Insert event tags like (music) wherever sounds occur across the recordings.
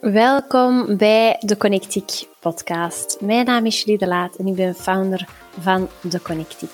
Welkom bij de Connectiek podcast. Mijn naam is Julie de Laat en ik ben founder van de Connectiek.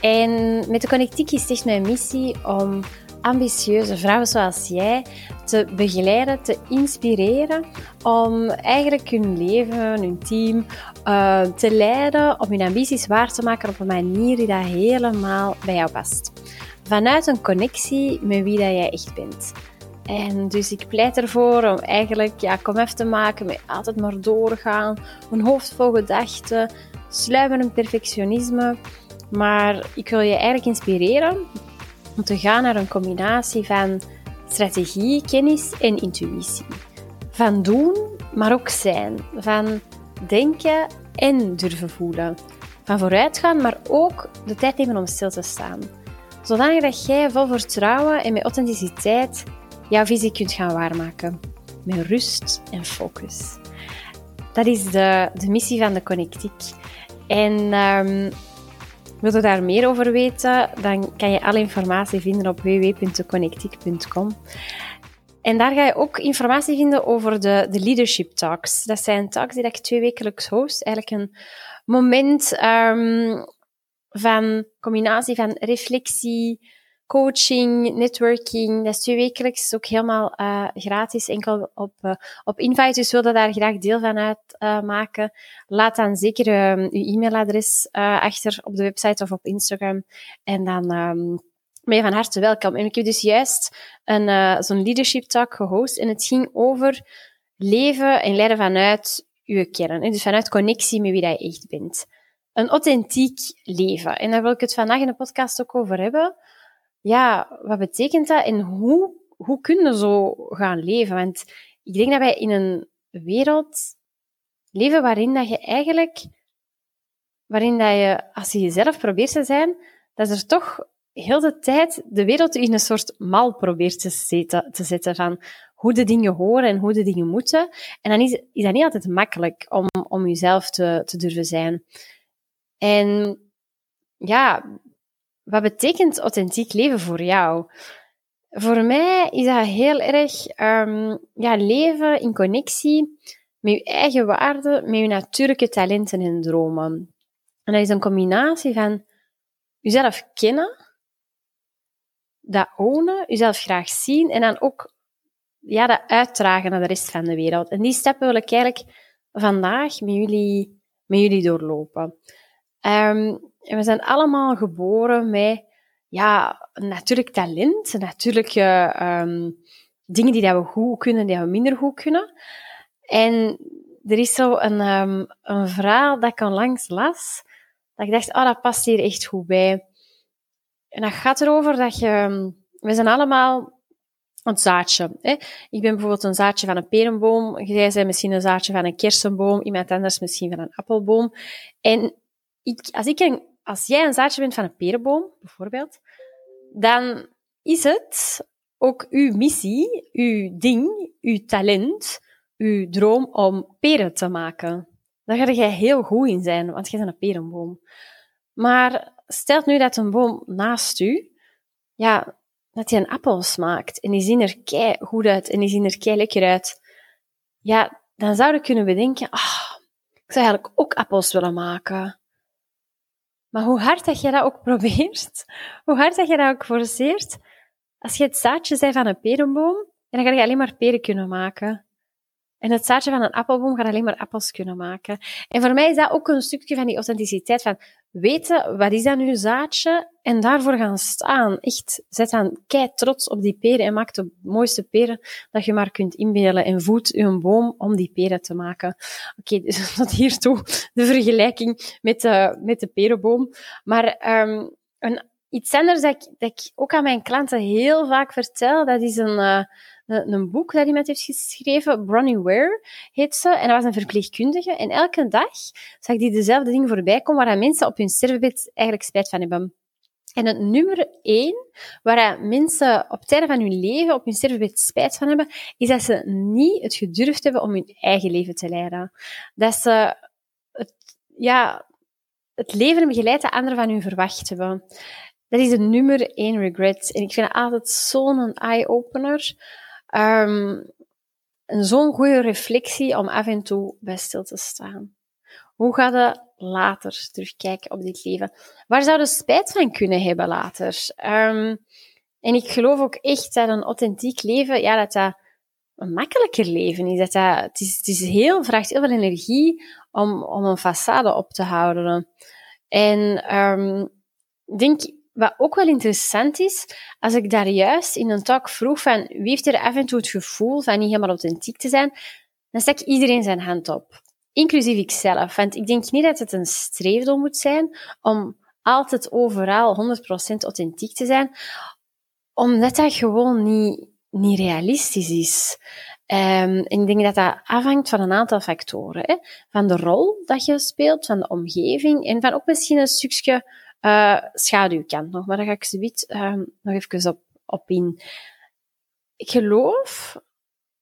En met de Connectiek is echt mijn missie om ambitieuze vrouwen zoals jij te begeleiden, te inspireren om eigenlijk hun leven, hun team uh, te leiden, om hun ambities waar te maken op een manier die dat helemaal bij jou past. Vanuit een connectie met wie dat jij echt bent. En dus ik pleit ervoor om eigenlijk ja, kom te maken met altijd maar doorgaan, een hoofd vol gedachten, sluimerend perfectionisme. Maar ik wil je eigenlijk inspireren om te gaan naar een combinatie van strategie, kennis en intuïtie. Van doen, maar ook zijn. Van denken en durven voelen. Van vooruitgaan, maar ook de tijd nemen om stil te staan. Zodat jij vol vertrouwen en met authenticiteit jouw visie kunt gaan waarmaken. Met rust en focus. Dat is de, de missie van de Connectiek. En um, wil je daar meer over weten, dan kan je alle informatie vinden op www.connectiek.com. En daar ga je ook informatie vinden over de, de Leadership Talks. Dat zijn talks die ik twee wekelijks host. Eigenlijk een moment um, van combinatie van reflectie, coaching, networking. Dat is twee wekelijks ook helemaal uh, gratis, enkel op, uh, op invite. Dus wil daar graag deel van uitmaken, uh, laat dan zeker uw e-mailadres achter op de website of op Instagram. En dan um, ben je van harte welkom. En ik heb dus juist een zo'n leadership talk gehost en het ging over leven en leiden vanuit uw kern. Dus vanuit connectie met wie je echt bent. Een authentiek leven. En daar wil ik het vandaag in de podcast ook over hebben ja, wat betekent dat en hoe, hoe kun je zo gaan leven? Want ik denk dat wij in een wereld leven waarin dat je eigenlijk, waarin dat je, als je jezelf probeert te zijn, dat er toch heel de tijd de wereld in een soort mal probeert te zetten, te zetten van hoe de dingen horen en hoe de dingen moeten. En dan is, is dat niet altijd makkelijk om, om jezelf te, te durven zijn. En ja, wat betekent authentiek leven voor jou? Voor mij is dat heel erg um, ja, leven in connectie met je eigen waarden, met je natuurlijke talenten en dromen. En dat is een combinatie van jezelf kennen, dat ownen, jezelf graag zien en dan ook ja, dat uitdragen naar de rest van de wereld. En die stappen wil ik eigenlijk vandaag met jullie, met jullie doorlopen. Um, en we zijn allemaal geboren met ja, natuurlijk talent, natuurlijke um, dingen die dat we goed kunnen, die we minder goed kunnen. En er is zo een, um, een verhaal dat ik onlangs las, dat ik dacht, oh, dat past hier echt goed bij. En dat gaat erover dat je... Ehm, we zijn allemaal een zaadje. Hè? Ik ben bijvoorbeeld een zaadje van een perenboom. Jij bent misschien een zaadje van een kersenboom. Iemand anders misschien van een appelboom. En ik, als ik een als jij een zaadje bent van een perenboom, bijvoorbeeld, dan is het ook uw missie, uw ding, uw talent, uw droom om peren te maken. Daar ga je heel goed in zijn, want je bent een perenboom. Maar stel nu dat een boom naast u, ja, dat hij een appel smaakt en die zien er kei goed uit en die zien er kei lekker uit. Ja, dan zou je kunnen bedenken, ah, ik zou eigenlijk ook appels willen maken. Maar hoe hard dat je dat ook probeert, (laughs) hoe hard dat je dat ook forceert, als je het zaadje bent van een perenboom, dan ga je alleen maar peren kunnen maken. En het zaadje van een appelboom gaat alleen maar appels kunnen maken. En voor mij is dat ook een stukje van die authenticiteit van weten, wat is dat nu zaadje? En daarvoor gaan staan. Echt, zet dan kei trots op die peren en maak de mooiste peren dat je maar kunt inbeelden. En voed je boom om die peren te maken. Oké, (laughs) dus tot hiertoe de vergelijking met de, met de perenboom. Maar um, een, iets anders dat ik, dat ik ook aan mijn klanten heel vaak vertel, dat is een... Uh, een, een, boek dat iemand heeft geschreven, Bronnie Ware heet ze, en dat was een verpleegkundige. En elke dag zag die dezelfde dingen voorbij komen waar mensen op hun sterfbed eigenlijk spijt van hebben. En het nummer één, waar mensen op het van hun leven, op hun sterfbed spijt van hebben, is dat ze niet het gedurfd hebben om hun eigen leven te leiden. Dat ze het, ja, het leven hebben geleid dat anderen van hun verwacht hebben. Dat is het nummer één regret. En ik vind het altijd zo'n eye-opener. Um, een zo'n goede reflectie om af en toe bij stil te staan. Hoe gaat het later terugkijken op dit leven? Waar zou je spijt van kunnen hebben later? Um, en ik geloof ook echt dat een authentiek leven, ja, dat dat een makkelijker leven is. Dat dat, het, is het is heel, vraagt heel veel energie om, om een façade op te houden. En um, ik denk, wat ook wel interessant is, als ik daar juist in een talk vroeg van wie heeft er af en toe het gevoel van niet helemaal authentiek te zijn, dan stak iedereen zijn hand op. Inclusief ikzelf. Want ik denk niet dat het een streefdoel moet zijn om altijd overal 100% authentiek te zijn, omdat dat gewoon niet, niet realistisch is. Um, ik denk dat dat afhangt van een aantal factoren. Hè? Van de rol dat je speelt, van de omgeving en van ook misschien een stukje uh, schaduwkant nog. Maar daar ga ik zoiets um, nog even op, op in. Ik geloof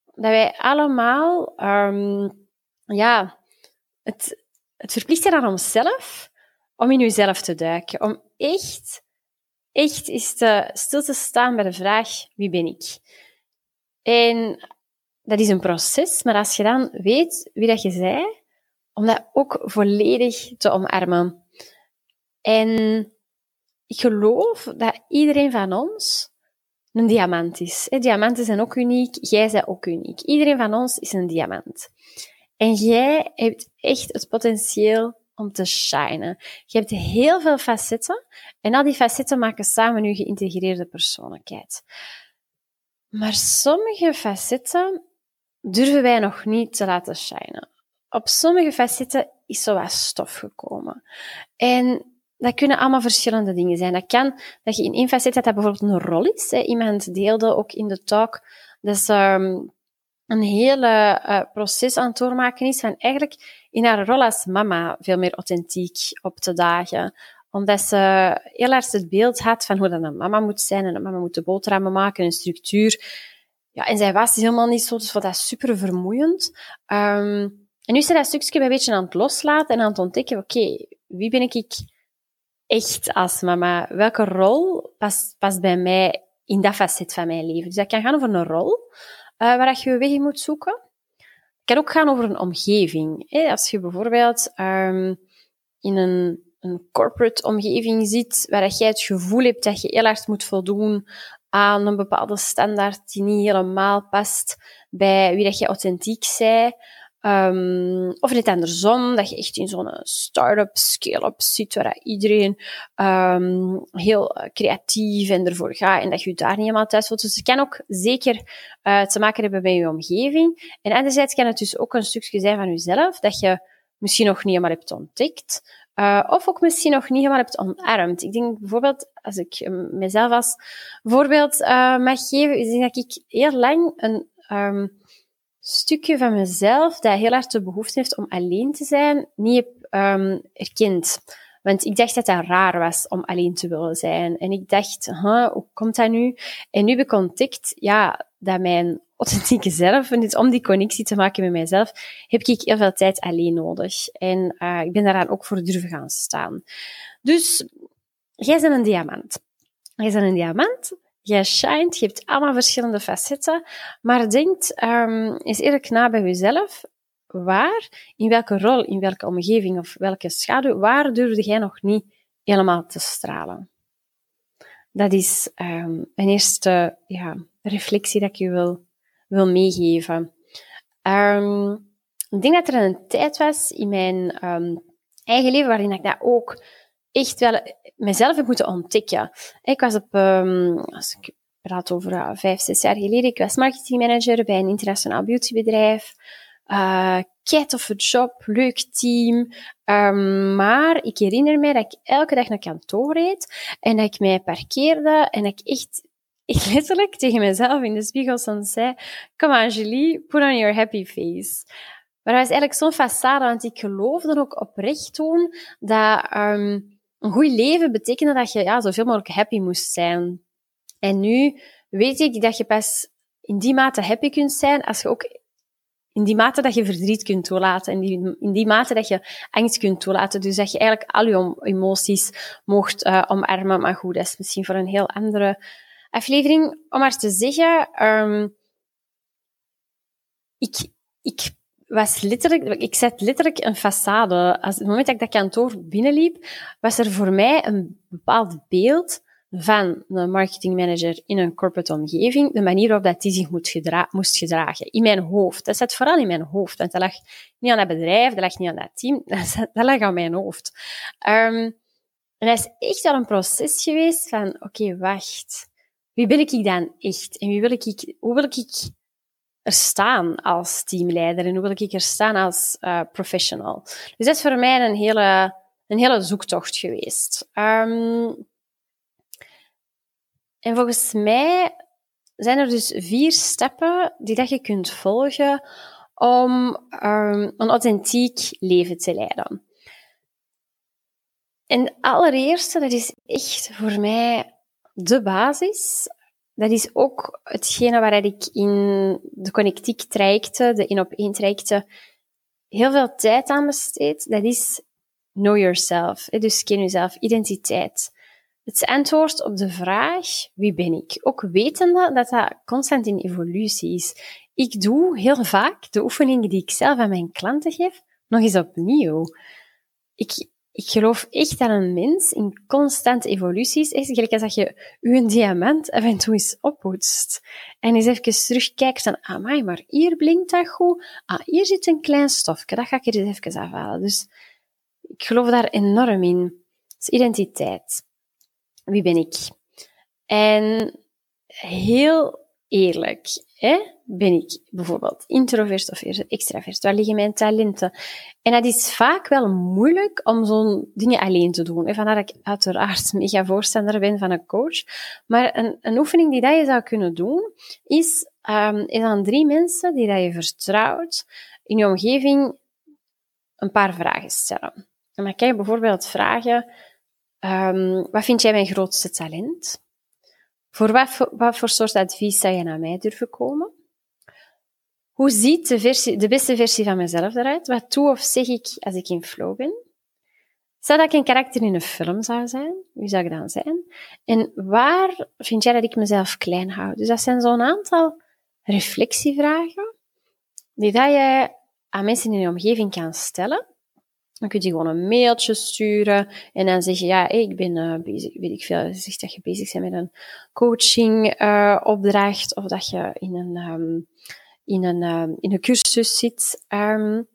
dat wij allemaal um, ja, het, het verplichten aan onszelf om in jezelf te duiken. Om echt, echt te, stil te staan bij de vraag, wie ben ik? En dat is een proces, maar als je dan weet wie dat je zei, om dat ook volledig te omarmen. En ik geloof dat iedereen van ons een diamant is. Diamanten zijn ook uniek, jij bent ook uniek. Iedereen van ons is een diamant. En jij hebt echt het potentieel om te shinen. Je hebt heel veel facetten en al die facetten maken samen je geïntegreerde persoonlijkheid. Maar sommige facetten durven wij nog niet te laten shinen. Op sommige facetten is zo wat stof gekomen. En dat kunnen allemaal verschillende dingen zijn. Dat kan dat je in één facet dat dat bijvoorbeeld een rol is. Hè. Iemand deelde ook in de talk dat ze um, een hele uh, proces aan het doormaken is van eigenlijk in haar rol als mama veel meer authentiek op te dagen omdat ze heel erg het beeld had van hoe dat een mama moet zijn. En een mama moet de boterhammen maken, een structuur. Ja, en zij was helemaal niet zo, dus dat super vermoeiend. Um, en nu is ze dat stukje een beetje aan het loslaten en aan het ontdekken, oké, wie ben ik echt als mama? Welke rol past, bij mij in dat facet van mijn leven? Dus dat kan gaan over een rol, uh, waar je je weg in moet zoeken. Het kan ook gaan over een omgeving. Hè? Als je bijvoorbeeld um, in een, een corporate omgeving zit, waar jij het gevoel hebt dat je heel hard moet voldoen aan een bepaalde standaard die niet helemaal past bij wie dat je authentiek bent, Um, of net andersom, dat je echt in zo'n start-up, scale-up zit, waar iedereen um, heel creatief en ervoor gaat en dat je je daar niet helemaal thuis voelt. Dus het kan ook zeker uh, te maken hebben met je omgeving. En anderzijds kan het dus ook een stukje zijn van jezelf, dat je misschien nog niet helemaal hebt ontdekt. Uh, of ook misschien nog niet helemaal hebt omarmd. Ik denk bijvoorbeeld, als ik mezelf als voorbeeld uh, mag geven, is dat ik heel lang een um, stukje van mezelf dat heel hard de behoefte heeft om alleen te zijn, niet heb um, erkend. Want ik dacht dat dat raar was om alleen te willen zijn. En ik dacht, huh, hoe komt dat nu? En nu heb ik ontdekt, ja, dat mijn (laughs) authentieke zelf, en om die connectie te maken met mijzelf, heb ik heel veel tijd alleen nodig. En uh, ik ben daaraan ook voor durven gaan staan. Dus, jij bent een diamant. Jij bent een diamant Jij shined, je hebt allemaal verschillende facetten, maar denk um, eens eerlijk na bij jezelf. Waar, in welke rol, in welke omgeving of welke schaduw, waar durfde jij nog niet helemaal te stralen? Dat is um, een eerste ja, reflectie dat ik je wil, wil meegeven. Um, ik denk dat er een tijd was in mijn eigen leven waarin ik dat ook echt wel mezelf heb moeten ontdekken. Ik was op, um, als ik praat over uh, vijf, zes jaar geleden, ik was marketingmanager bij een internationaal beautybedrijf. Uh, kei toffe job, leuk team. Um, maar ik herinner me dat ik elke dag naar kantoor reed en dat ik mij parkeerde en dat ik echt, echt letterlijk tegen mezelf in de spiegel zei, come on Julie, put on your happy face. Maar dat was eigenlijk zo'n façade, want ik geloofde ook oprecht toen dat um, een goed leven betekende dat je ja, zoveel mogelijk happy moest zijn. En nu weet ik dat je pas in die mate happy kunt zijn als je ook in die mate dat je verdriet kunt toelaten. En die, in die mate dat je angst kunt toelaten. Dus dat je eigenlijk al je emoties mocht uh, omarmen. Maar goed, dat is misschien voor een heel andere aflevering. Om maar te zeggen, um, ik, ik was letterlijk, ik zet letterlijk een façade. Als het moment dat ik dat kantoor binnenliep, was er voor mij een bepaald beeld van een marketingmanager in een corporate omgeving, de manier waarop dat die zich moet moest gedragen. In mijn hoofd. Dat zat vooral in mijn hoofd. Want dat lag niet aan dat bedrijf, dat lag niet aan dat team, (laughs) dat, lag aan mijn hoofd. Um, en dat is echt wel een proces geweest van, oké, wacht. Wie ben ik dan echt? En wie wil ik, hoe wil ik er staan als teamleider? En hoe wil ik er staan als uh, professional? Dus dat is voor mij een hele, een hele zoektocht geweest. Um, en volgens mij zijn er dus vier stappen die dat je kunt volgen om um, een authentiek leven te leiden. En allereerste, dat is echt voor mij de basis. Dat is ook hetgene waar ik in de connectiek trajecten, de in op één trajecten, heel veel tijd aan besteed. Dat is know yourself. Dus ken jezelf, identiteit. Het antwoord op de vraag, wie ben ik? Ook wetende dat dat constant in evolutie is. Ik doe heel vaak de oefeningen die ik zelf aan mijn klanten geef, nog eens opnieuw. Ik, ik geloof echt dat een mens in constante evolutie is. Echt gelijk als dat je een diamant af en toe eens oppoetst. En eens even terugkijkt van, amai, maar hier blinkt dat goed. Ah, hier zit een klein stofje, dat ga ik er eens even afhalen. Dus ik geloof daar enorm in. Is identiteit. Wie ben ik? En heel eerlijk, hè, ben ik bijvoorbeeld introvert of extravert? Waar liggen mijn talenten? En dat is vaak wel moeilijk om zo'n dingen alleen te doen. Vandaar dat ik uiteraard (laughs) mega voorstander ben van een coach. Maar een, een oefening die dat je zou kunnen doen, is, um, is aan drie mensen die dat je vertrouwt in je omgeving een paar vragen stellen. En dan kan je bijvoorbeeld vragen, um, wat vind jij mijn grootste talent? Voor wat, voor wat voor soort advies zou je naar mij durven komen? Hoe ziet de, versie, de beste versie van mezelf eruit? Wat doe of zeg ik als ik in flow ben? Stel dat ik een karakter in een film zou zijn, wie zou ik dan zijn? En waar vind jij dat ik mezelf klein hou? Dus dat zijn zo'n aantal reflectievragen die dat je aan mensen in je omgeving kan stellen. Dan kun je gewoon een mailtje sturen en dan zeg je, ja, ik ben uh, bezig, weet ik veel, zeg dat je bezig bent met een coaching uh, opdracht of dat je in een, um, in een, um, in een cursus zit. Um,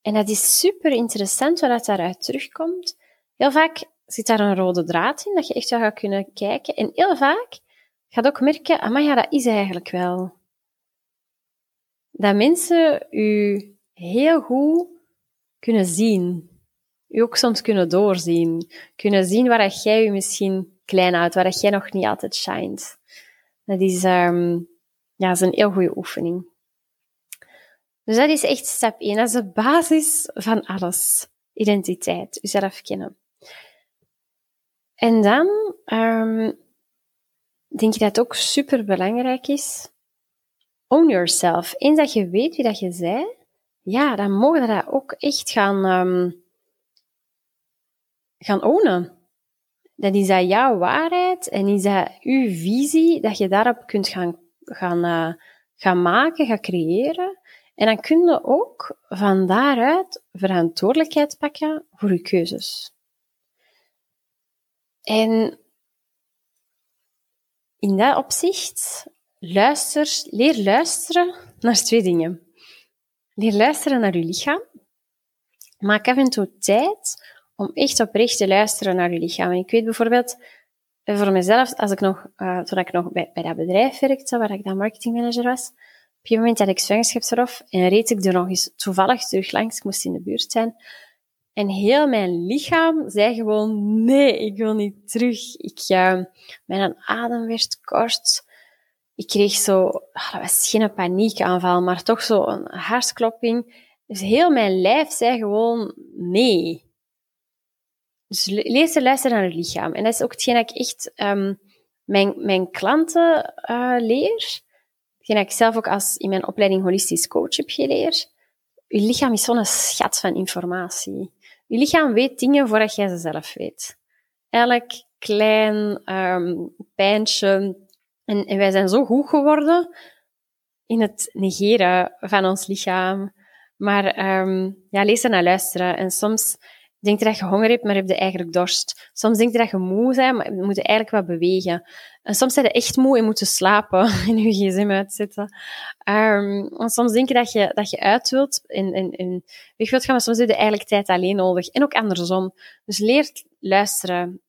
en dat is super interessant wat daaruit terugkomt. Heel vaak zit daar een rode draad in, dat je echt wel gaat kunnen kijken. En heel vaak gaat ook merken, maar ja, dat is eigenlijk wel. Dat mensen u heel goed kunnen zien. Je ook soms kunnen doorzien. Kunnen zien waar jij je misschien klein houdt, waar jij nog niet altijd shined. Dat is, um, ja, is een heel goede oefening. Dus dat is echt stap 1. Dat is de basis van alles. Identiteit, jezelf kennen. En dan um, denk je dat het ook super belangrijk is. Own yourself. Eens dat je weet wie dat je bent, ja, dan mogen we dat ook echt gaan, um, gaan ownen. Dat is dat jouw waarheid en is dat uw visie, dat je daarop kunt gaan, gaan, uh, gaan maken, gaan creëren. En dan kun je ook van daaruit verantwoordelijkheid pakken voor je keuzes. En in dat opzicht, luister, leer luisteren naar twee dingen. Leer luisteren naar je lichaam. Maak af en toe tijd om echt oprecht te luisteren naar je lichaam. Ik weet bijvoorbeeld, eh, voor mezelf, als ik nog, uh, toen ik nog bij, bij dat bedrijf werkte, waar ik dan marketingmanager was, op een moment had ik zwangerschapsverlof en reed ik er nog eens toevallig terug langs. Ik moest in de buurt zijn. En heel mijn lichaam zei gewoon, nee, ik wil niet terug. Ik, uh, mijn adem werd kort ik kreeg zo, ah, dat was geen paniekaanval, maar toch zo een hartklopping. Dus heel mijn lijf zei gewoon nee. Dus lees en luister naar het lichaam. En dat is ook hetgeen dat ik echt um, mijn, mijn klanten uh, leer. Hetgeen dat ik zelf ook als in mijn opleiding holistisch coach heb geleerd. Je lichaam is zo'n schat van informatie. Je lichaam weet dingen voordat jij ze zelf weet. Elk klein um, pijntje, en, en wij zijn zo goed geworden in het negeren van ons lichaam. Maar um, ja, er naar luisteren. En soms denk je dat je honger hebt, maar heb je eigenlijk dorst. Soms denk je dat je moe bent, maar je moet eigenlijk wat bewegen. En soms zijn je echt moe en moet je slapen (laughs) en je gsm uitzetten. Um, soms denk je dat je, dat je uit wilt en weg wilt gaan, maar soms heb je eigenlijk tijd alleen nodig. En ook andersom. Dus leer luisteren.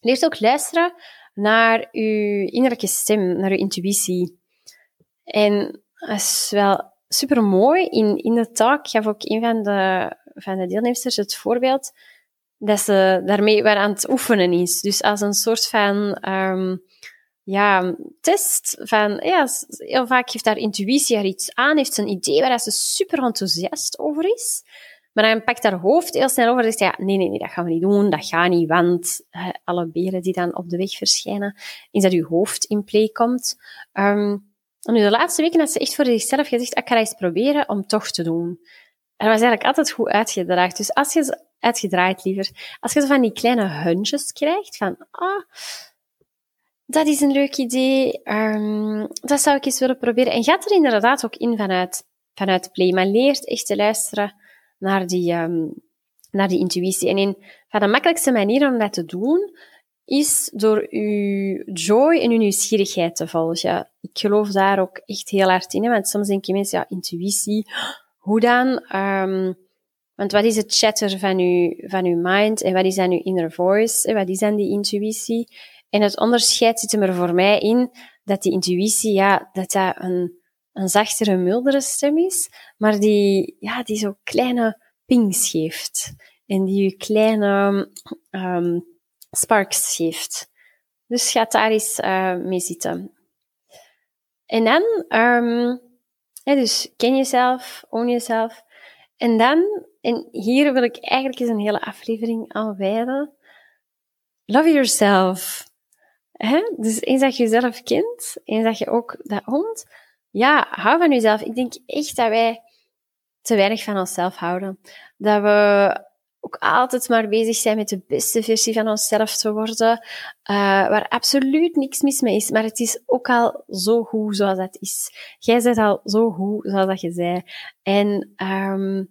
Leer ook luisteren naar je innerlijke stem, naar je intuïtie. En dat is wel super mooi. In, in de talk gaf ook een van de, van de deelnemers het voorbeeld dat ze daarmee aan het oefenen is. Dus als een soort van um, ja, test van, ja, heel vaak geeft haar intuïtie haar iets aan, heeft ze een idee waar ze super enthousiast over is. Maar dan pakt haar hoofd heel snel over en zegt, ja, nee, nee, nee, dat gaan we niet doen, dat gaat niet, want alle beren die dan op de weg verschijnen, is dat uw hoofd in play komt. Um, en nu de laatste weken had ze echt voor zichzelf gezegd, ik ga eens proberen om toch te doen. Dat was eigenlijk altijd goed uitgedraaid. Dus als je uitgedraaid liever, als je zo van die kleine hunches krijgt, van, ah, dat is een leuk idee, um, dat zou ik eens willen proberen. En gaat er inderdaad ook in vanuit, vanuit play, maar leert echt te luisteren naar die, um, naar die intuïtie. En in, van de makkelijkste manier om dat te doen, is door uw joy en uw nieuwsgierigheid te volgen. Ik geloof daar ook echt heel hard in, want soms denken mensen, ja, intuïtie, hoe dan? Um, want wat is het chatter van uw, van uw mind en wat is dan uw inner voice? En wat is dan die intuïtie? En het onderscheid zit er voor mij in dat die intuïtie, ja, dat dat een, een zachtere, mildere stem is, maar die, ja, die zo kleine pings geeft. En die je kleine um, sparks geeft. Dus ga daar eens uh, mee zitten. En dan, um, dus ken jezelf, own jezelf. En dan, en hier wil ik eigenlijk eens een hele aflevering aan wijden. Love yourself. Hè? Dus eens dat je jezelf kent, eens dat je ook dat hond, ja, hou van jezelf. Ik denk echt dat wij te weinig van onszelf houden. Dat we ook altijd maar bezig zijn met de beste versie van onszelf te worden, uh, waar absoluut niks mis mee is. Maar het is ook al zo goed zoals dat is. Jij bent al zo goed zoals dat je zei. En um,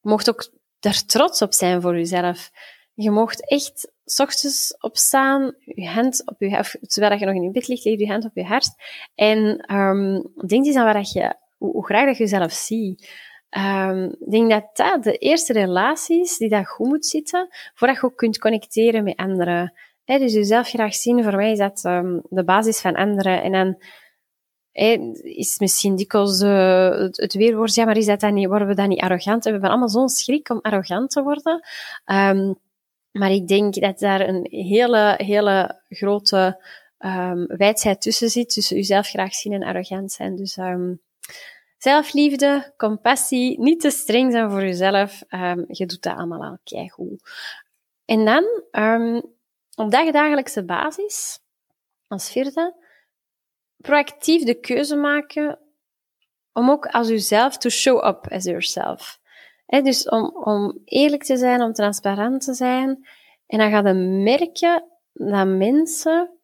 mocht ook daar trots op zijn voor jezelf. Je mocht echt s ochtends opstaan, je hand op je hart, terwijl je nog in je bed ligt, leg je hand op je hart. En um, denk eens aan waar dat je, hoe, hoe graag dat je jezelf ziet. Um, ik denk dat dat de eerste relatie is die dat goed moet zitten, voordat je ook kunt connecteren met anderen. He, dus jezelf graag zien, voor mij is dat um, de basis van anderen. En dan is misschien dikwijls uh, het, weerwoord, ja, maar is dat dan niet, worden we dan niet arrogant? We hebben allemaal zo'n schrik om arrogant te worden. Um, maar ik denk dat daar een hele, hele grote um, wijdheid tussen zit, tussen jezelf graag zien en arrogant zijn. Dus zelfliefde, compassie, niet te streng zijn voor jezelf. Um, je doet dat allemaal al keigoed. En dan, um, op dagelijkse basis, als vierde, proactief de keuze maken om ook als jezelf to show up as yourself. Dus om, om eerlijk te zijn, om transparant te zijn. En dan ga je merken dat mensen,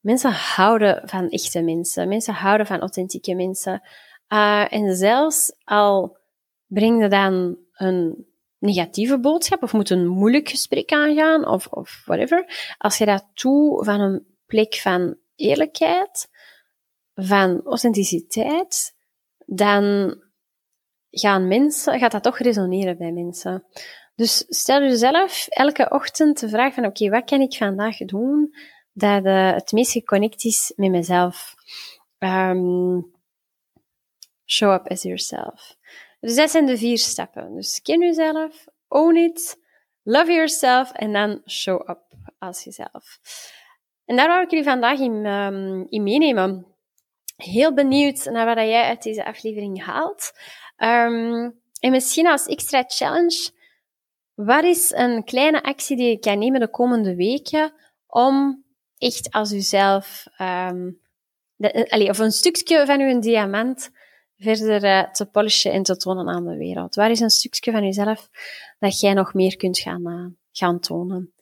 mensen houden van echte mensen. Mensen houden van authentieke mensen. Uh, en zelfs al breng je dan een negatieve boodschap of moet een moeilijk gesprek aangaan of, of whatever. Als je dat doet van een plek van eerlijkheid, van authenticiteit, dan gaan mensen, gaat dat toch resoneren bij mensen. Dus stel jezelf elke ochtend de vraag van oké, wat kan ik vandaag doen dat uh, het meest geconnect is met mezelf? Um, show up as yourself. Dus dat zijn de vier stappen. Dus ken jezelf, own it, love yourself en dan show up als jezelf. En daar wou ik jullie vandaag in, um, in meenemen. Heel benieuwd naar wat jij uit deze aflevering haalt. Um, en misschien als extra challenge, wat is een kleine actie die je kan nemen de komende weken om echt als jezelf, de, allez, of een stukje van je diamant verder te polishen en te tonen aan de wereld? Waar is een stukje van jezelf dat jij nog meer kunt gaan, uh, gaan tonen?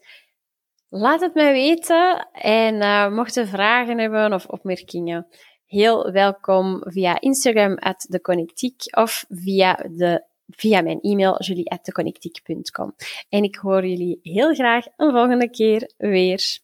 Laat het mij weten en uh, mocht je vragen hebben of opmerkingen, heel welkom via Instagram at deconnectiek of via, de, via mijn e-mail julie.deconnectiek.com. En ik hoor jullie heel graag een volgende keer weer.